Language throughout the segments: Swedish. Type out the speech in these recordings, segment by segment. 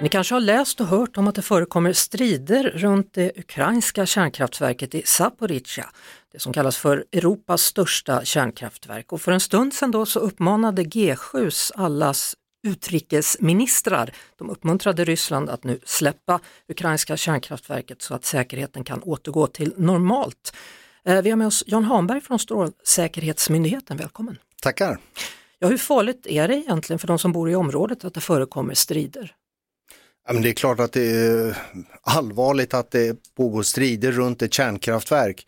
Ni kanske har läst och hört om att det förekommer strider runt det ukrainska kärnkraftverket i Zaporizjzja, det som kallas för Europas största kärnkraftverk. Och för en stund sedan då så uppmanade G7s allas utrikesministrar, de uppmuntrade Ryssland att nu släppa ukrainska kärnkraftverket så att säkerheten kan återgå till normalt. Eh, Vi har med oss Jan Hanberg från Strålsäkerhetsmyndigheten, välkommen. Tackar. Ja, hur farligt är det egentligen för de som bor i området att det förekommer strider? Men det är klart att det är allvarligt att det pågår strider runt ett kärnkraftverk.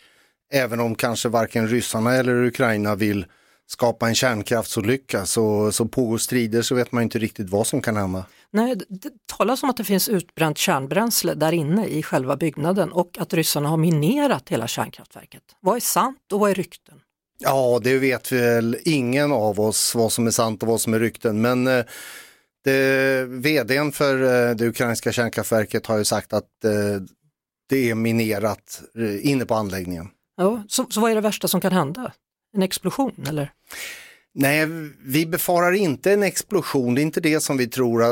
Även om kanske varken ryssarna eller Ukraina vill skapa en kärnkraftsolycka så, så pågår strider så vet man inte riktigt vad som kan hända. Nej, det, det talas om att det finns utbränt kärnbränsle där inne i själva byggnaden och att ryssarna har minerat hela kärnkraftverket. Vad är sant och vad är rykten? Ja, det vet väl ingen av oss vad som är sant och vad som är rykten. Men eh, det, vdn för eh, det ukrainska kärnkraftverket har ju sagt att eh, det är minerat eh, inne på anläggningen. Ja, så, så vad är det värsta som kan hända? En explosion eller? Nej, vi befarar inte en explosion. Det är inte det som vi tror eh,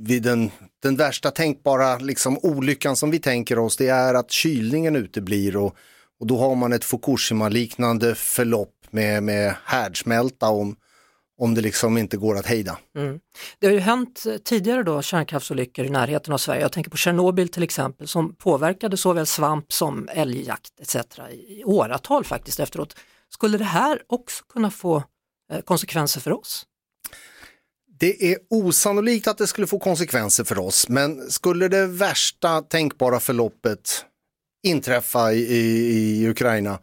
vid den, den värsta tänkbara liksom, olyckan som vi tänker oss. Det är att kylningen uteblir och, och då har man ett Fukushima-liknande förlopp med, med härdsmälta om, om det liksom inte går att hejda. Mm. Det har ju hänt tidigare då kärnkraftsolyckor i närheten av Sverige. Jag tänker på Tjernobyl till exempel som påverkade såväl svamp som älgjakt etc. i åratal faktiskt efteråt. Skulle det här också kunna få eh, konsekvenser för oss? Det är osannolikt att det skulle få konsekvenser för oss, men skulle det värsta tänkbara förloppet inträffa i, i, i Ukraina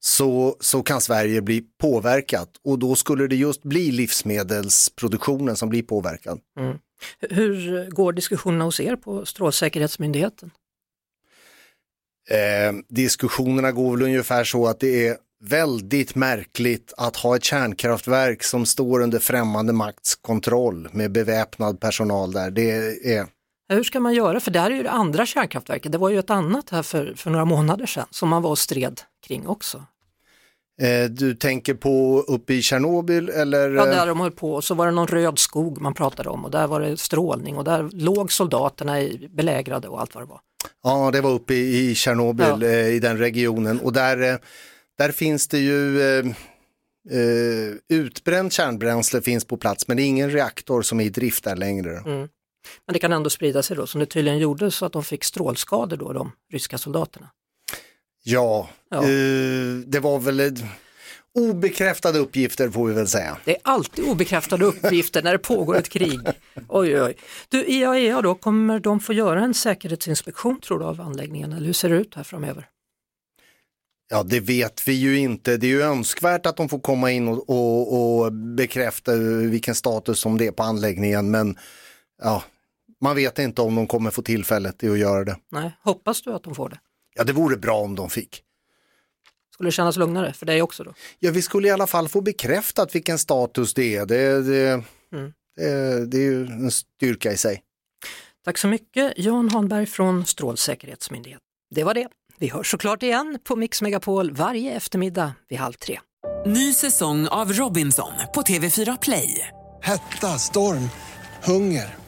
så, så kan Sverige bli påverkat och då skulle det just bli livsmedelsproduktionen som blir påverkad. Hur går diskussionerna hos er på Strålsäkerhetsmyndigheten? Eh, diskussionerna går väl ungefär så att det är väldigt märkligt att ha ett kärnkraftverk som står under främmande makts kontroll med beväpnad personal där. Det är, Hur ska man göra? För det här är ju det andra kärnkraftverket. Det var ju ett annat här för, för några månader sedan som man var och stred kring också. eh, du tänker på uppe i Tjernobyl eller? Ja, eh, där de höll på och så var det någon röd skog man pratade om och där var det strålning och där låg soldaterna i, belägrade och allt vad det var. Ja, det var uppe i, i Tjernobyl Ja. eh, i den regionen och där, eh, där finns det ju utbränt kärnbränsle finns på plats men det är ingen reaktor som är i drift där längre. Men det kan ändå sprida sig då som det tydligen gjorde så att de fick strålskador då, de ryska soldaterna. Ja, Ja. Eh, det var väl obekräftade uppgifter får vi väl säga. Det är alltid obekräftade uppgifter när det pågår ett krig. Oj, oj. Du, IAEA då, kommer de få göra en säkerhetsinspektion tror du av anläggningen eller hur ser det ut här framöver? Ja, det vet vi ju inte. Det är ju önskvärt att de får komma in och, och, och bekräfta vilken status som det är på anläggningen, men ja, man vet inte om de kommer få tillfället till att göra det. Nej, hoppas du att de får det? Ja, det vore bra om de fick. Skulle det kännas lugnare för dig också då? Ja, vi skulle i alla fall få bekräftat vilken status det är. Det, det, det, det är ju en styrka i sig. Tack så mycket Jan Hanberg från Strålsäkerhetsmyndigheten. Det var det. Vi hörs såklart igen på Mix Megapol varje eftermiddag vid halv tre. Ny säsong av Robinson på TV4 Play. Hetta, storm, hunger.